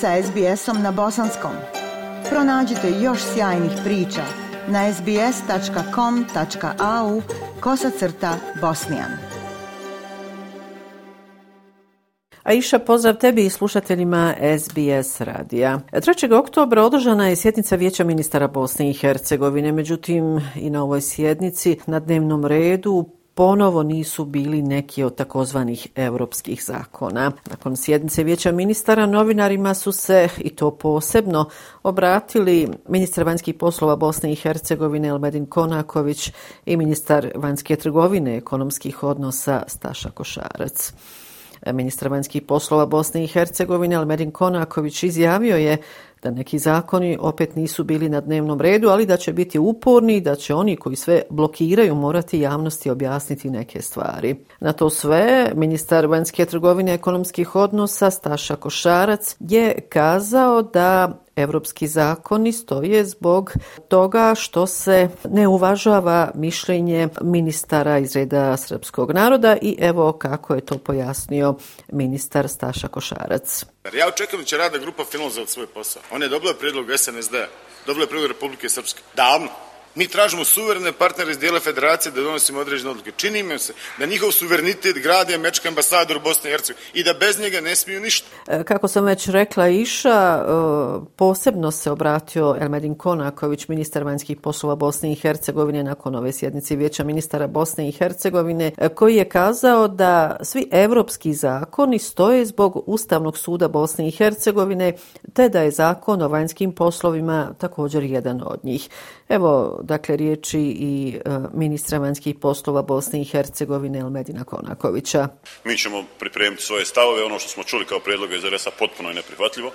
sa SBS-om na bosanskom. Pronađite još sjajnih priča na sbs.com.au kosacrta bosnijan. Aisha, pozdrav tebi i slušateljima SBS radija. 3. oktobra održana je sjednica Vijeća ministara Bosne i Hercegovine. Međutim, i na ovoj sjednici na dnevnom redu ponovo nisu bili neki od takozvanih evropskih zakona. Nakon sjednice vijeća ministara novinarima su se, i to posebno, obratili ministar vanjskih poslova Bosne i Hercegovine Elmedin Konaković i ministar vanjske trgovine ekonomskih odnosa Staša Košarac. Ministar vanjskih poslova Bosne i Hercegovine Almerin Konaković izjavio je da neki zakoni opet nisu bili na dnevnom redu, ali da će biti uporni i da će oni koji sve blokiraju morati javnosti objasniti neke stvari. Na to sve, ministar vanjske trgovine i ekonomskih odnosa Staša Košarac je kazao da evropski zakoni stoje zbog toga što se ne uvažava mišljenje ministara iz reda srpskog naroda i evo kako je to pojasnio ministar Staša Košarac. Ja očekujem da će rada grupa finalizovati svoj posao. On je dobila predlog SNSD-a, dobila je predlog Republike Srpske. Davno. Mi tražimo suverene partnere iz dijela federacije da donosimo određene odluke. Činimo se da njihov suverenitet gradi američki ambasador Bosne i Hercegovine i da bez njega ne smiju ništa. E, kako sam već rekla Iša, e, posebno se obratio Elmedin Konaković, ministar vanjskih poslova Bosne i Hercegovine nakon ove sjednice vijeća ministara Bosne i Hercegovine, e, koji je kazao da svi evropski zakoni stoje zbog Ustavnog suda Bosne i Hercegovine, te da je zakon o vanjskim poslovima također jedan od njih. Evo, dakle, riječi i e, ministra vanjskih poslova Bosne i Hercegovine Elmedina Konakovića. Mi ćemo pripremiti svoje stavove, ono što smo čuli kao predloga iz RS-a potpuno je neprihvatljivo,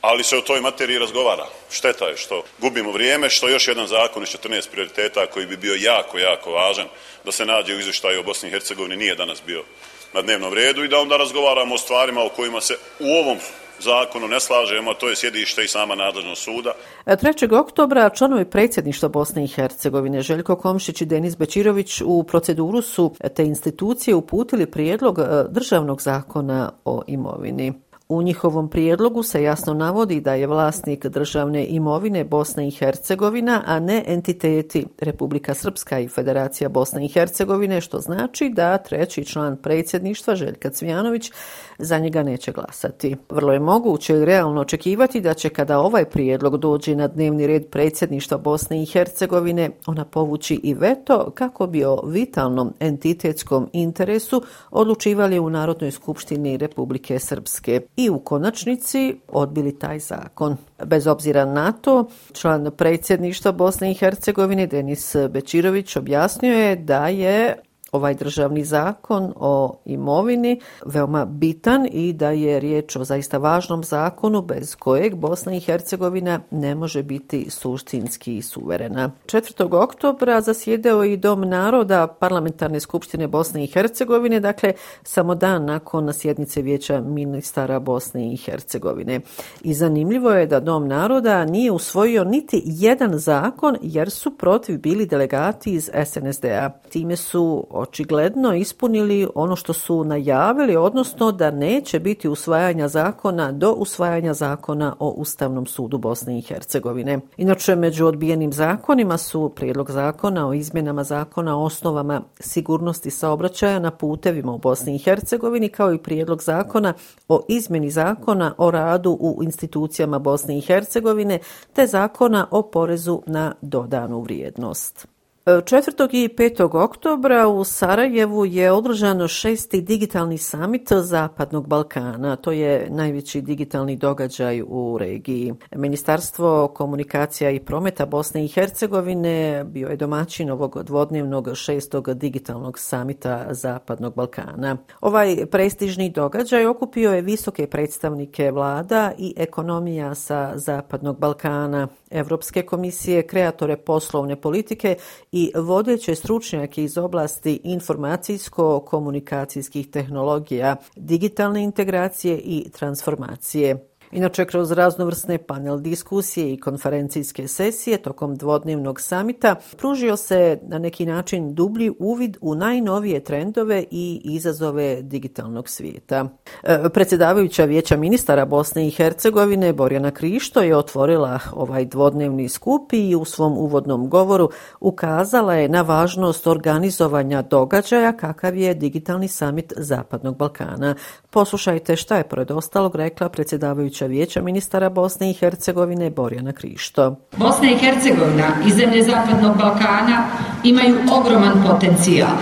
ali se o toj materiji razgovara. Šteta je što gubimo vrijeme, što još jedan zakon iz 14 prioriteta koji bi bio jako, jako važan da se nađe u izvještaju o Bosni i Hercegovini nije danas bio na dnevnom redu i da onda razgovaramo o stvarima o kojima se u ovom zakonu ne slažemo, to je sjedište i sama nadležnost suda. E, 3. oktobra članovi predsjedništva Bosne i Hercegovine Željko Komšić i Denis Bečirović u proceduru su te institucije uputili prijedlog e, državnog zakona o imovini. U njihovom prijedlogu se jasno navodi da je vlasnik državne imovine Bosna i Hercegovina, a ne entiteti Republika Srpska i Federacija Bosne i Hercegovine, što znači da treći član predsjedništva Željka Cvijanović za njega neće glasati. Vrlo je moguće i realno očekivati da će kada ovaj prijedlog dođe na dnevni red predsjedništva Bosne i Hercegovine, ona povući i veto kako bi o vitalnom entitetskom interesu odlučivali u Narodnoj skupštini Republike Srpske i u konačnici odbili taj zakon. Bez obzira na to, član predsjedništva Bosne i Hercegovine Denis Bečirović objasnio je da je ovaj državni zakon o imovini veoma bitan i da je riječ o zaista važnom zakonu bez kojeg Bosna i Hercegovina ne može biti suštinski suverena. 4. oktobra zasjedeo i Dom naroda Parlamentarne skupštine Bosne i Hercegovine, dakle samo dan nakon sjednice vijeća ministara Bosne i Hercegovine. I zanimljivo je da Dom naroda nije usvojio niti jedan zakon jer su protiv bili delegati iz SNSD-a. Time su očigledno ispunili ono što su najavili, odnosno da neće biti usvajanja zakona do usvajanja zakona o Ustavnom sudu Bosne i Hercegovine. Inače, među odbijenim zakonima su prijedlog zakona o izmjenama zakona o osnovama sigurnosti saobraćaja na putevima u Bosni i Hercegovini, kao i prijedlog zakona o izmjeni zakona o radu u institucijama Bosne i Hercegovine, te zakona o porezu na dodanu vrijednost. 4. i 5. oktobra u Sarajevu je održano šesti digitalni samit Zapadnog Balkana. To je najveći digitalni događaj u regiji. Ministarstvo komunikacija i prometa Bosne i Hercegovine bio je domaćin ovog dvodnevnog šestog digitalnog samita Zapadnog Balkana. Ovaj prestižni događaj okupio je visoke predstavnike vlada i ekonomija sa Zapadnog Balkana, Evropske komisije, kreatore poslovne politike i vodeće stručnjake iz oblasti informacijsko-komunikacijskih tehnologija, digitalne integracije i transformacije. Inače, kroz raznovrsne panel diskusije i konferencijske sesije tokom dvodnevnog samita pružio se na neki način dublji uvid u najnovije trendove i izazove digitalnog svijeta. E, predsjedavajuća vijeća ministara Bosne i Hercegovine Borjana Krišto je otvorila ovaj dvodnevni skup i u svom uvodnom govoru ukazala je na važnost organizovanja događaja kakav je digitalni samit Zapadnog Balkana. Poslušajte šta je pred ostalog rekla predsjedavajuća vijeća ministara Bosne i Hercegovine Borjana Krišto. Bosna i Hercegovina i zemlje Zapadnog Balkana imaju ogroman potencijal.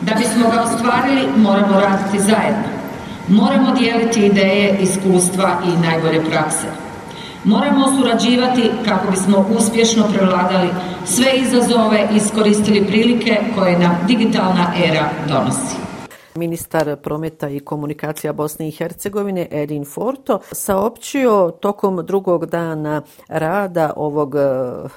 Da bismo ga ostvarili, moramo raditi zajedno. Moramo dijeliti ideje, iskustva i najbolje prakse. Moramo surađivati kako bismo uspješno prevladali sve izazove i iskoristili prilike koje nam digitalna era donosi. Ministar prometa i komunikacija Bosne i Hercegovine Edin Forto saopćio tokom drugog dana rada ovog uh,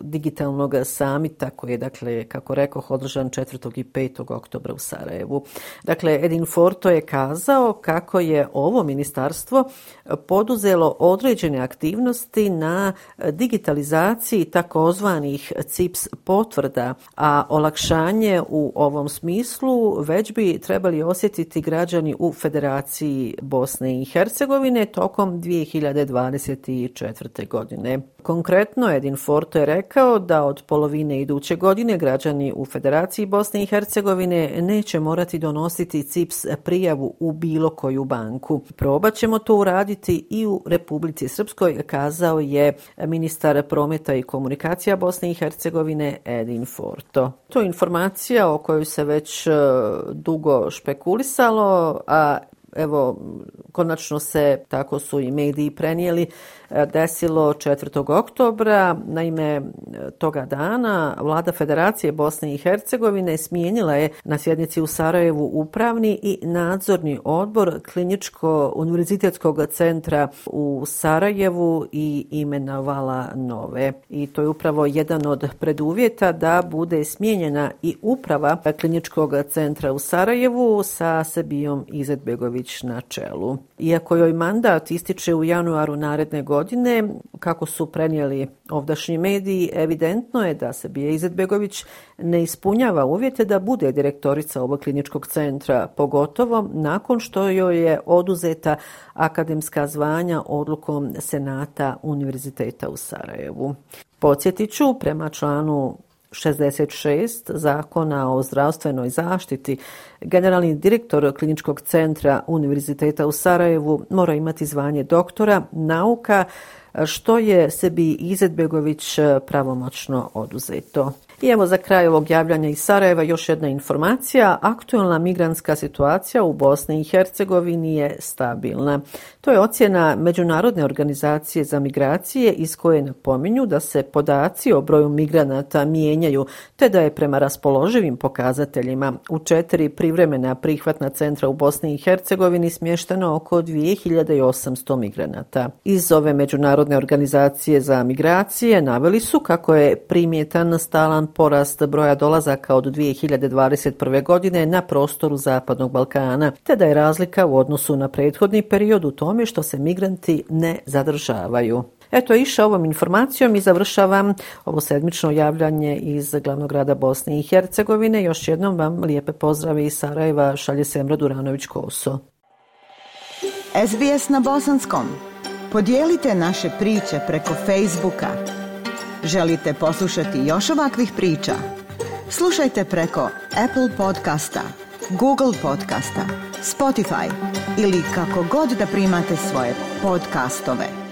digitalnog samita koji je, dakle, kako rekao, održan 4. i 5. oktobra u Sarajevu. Dakle, Edin Forto je kazao kako je ovo ministarstvo poduzelo određene aktivnosti na digitalizaciji takozvanih CIPS potvrda, a olakšanje u ovom smislu već bi trebali osjetiti građani u Federaciji Bosne i Hercegovine tokom 2024. godine. Konkretno, Edin Forto je rekao da od polovine iduće godine građani u Federaciji Bosne i Hercegovine neće morati donositi CIPS prijavu u bilo koju banku. Probat ćemo to uraditi i u Republici Srpskoj, kazao je ministar prometa i komunikacija Bosne i Hercegovine Edin Forto. To je informacija o kojoj se već e, dugo dugo špekulisalo, a evo, konačno se, tako su i mediji prenijeli, E, desilo 4. oktobra. Naime, e, toga dana vlada Federacije Bosne i Hercegovine smijenila je na sjednici u Sarajevu upravni i nadzorni odbor kliničko-univerzitetskog centra u Sarajevu i imenovala nove. I to je upravo jedan od preduvjeta da bude smijenjena i uprava kliničkog centra u Sarajevu sa Sebijom Izetbegović na čelu. Iako joj mandat ističe u januaru naredne godine, godine, kako su prenijeli ovdašnji mediji, evidentno je da se Bija Izetbegović ne ispunjava uvjete da bude direktorica ovog kliničkog centra, pogotovo nakon što joj je oduzeta akademska zvanja odlukom Senata Univerziteta u Sarajevu. Podsjetiću, prema članu 66 zakona o zdravstvenoj zaštiti, generalni direktor kliničkog centra Univerziteta u Sarajevu mora imati zvanje doktora nauka, što je sebi Izetbegović e, pravomoćno oduzeto. I evo za kraj ovog javljanja iz Sarajeva još jedna informacija. Aktualna migranska situacija u Bosni i Hercegovini je stabilna. To je ocjena Međunarodne organizacije za migracije iz koje napominju da se podaci o broju migranata mijenjaju, te da je prema raspoloživim pokazateljima u četiri privremena prihvatna centra u Bosni i Hercegovini smješteno oko 2800 migranata. Iz ove Međunarodne organizacije za migracije naveli su kako je primjetan stalan porast broja dolazaka od 2021. godine na prostoru Zapadnog Balkana, te da je razlika u odnosu na prethodni period u tome što se migranti ne zadržavaju. Eto, iša ovom informacijom i završavam ovo sedmično javljanje iz glavnog grada Bosne i Hercegovine. Još jednom vam lijepe pozdrave iz Sarajeva, šalje Semra Duranović-Koso. SBS na Bosanskom. Podijelite naše priče preko Facebooka. Želite poslušati još ovakvih priča? Slušajte preko Apple podcasta, Google podcasta, Spotify ili kako god da primate svoje podcastove.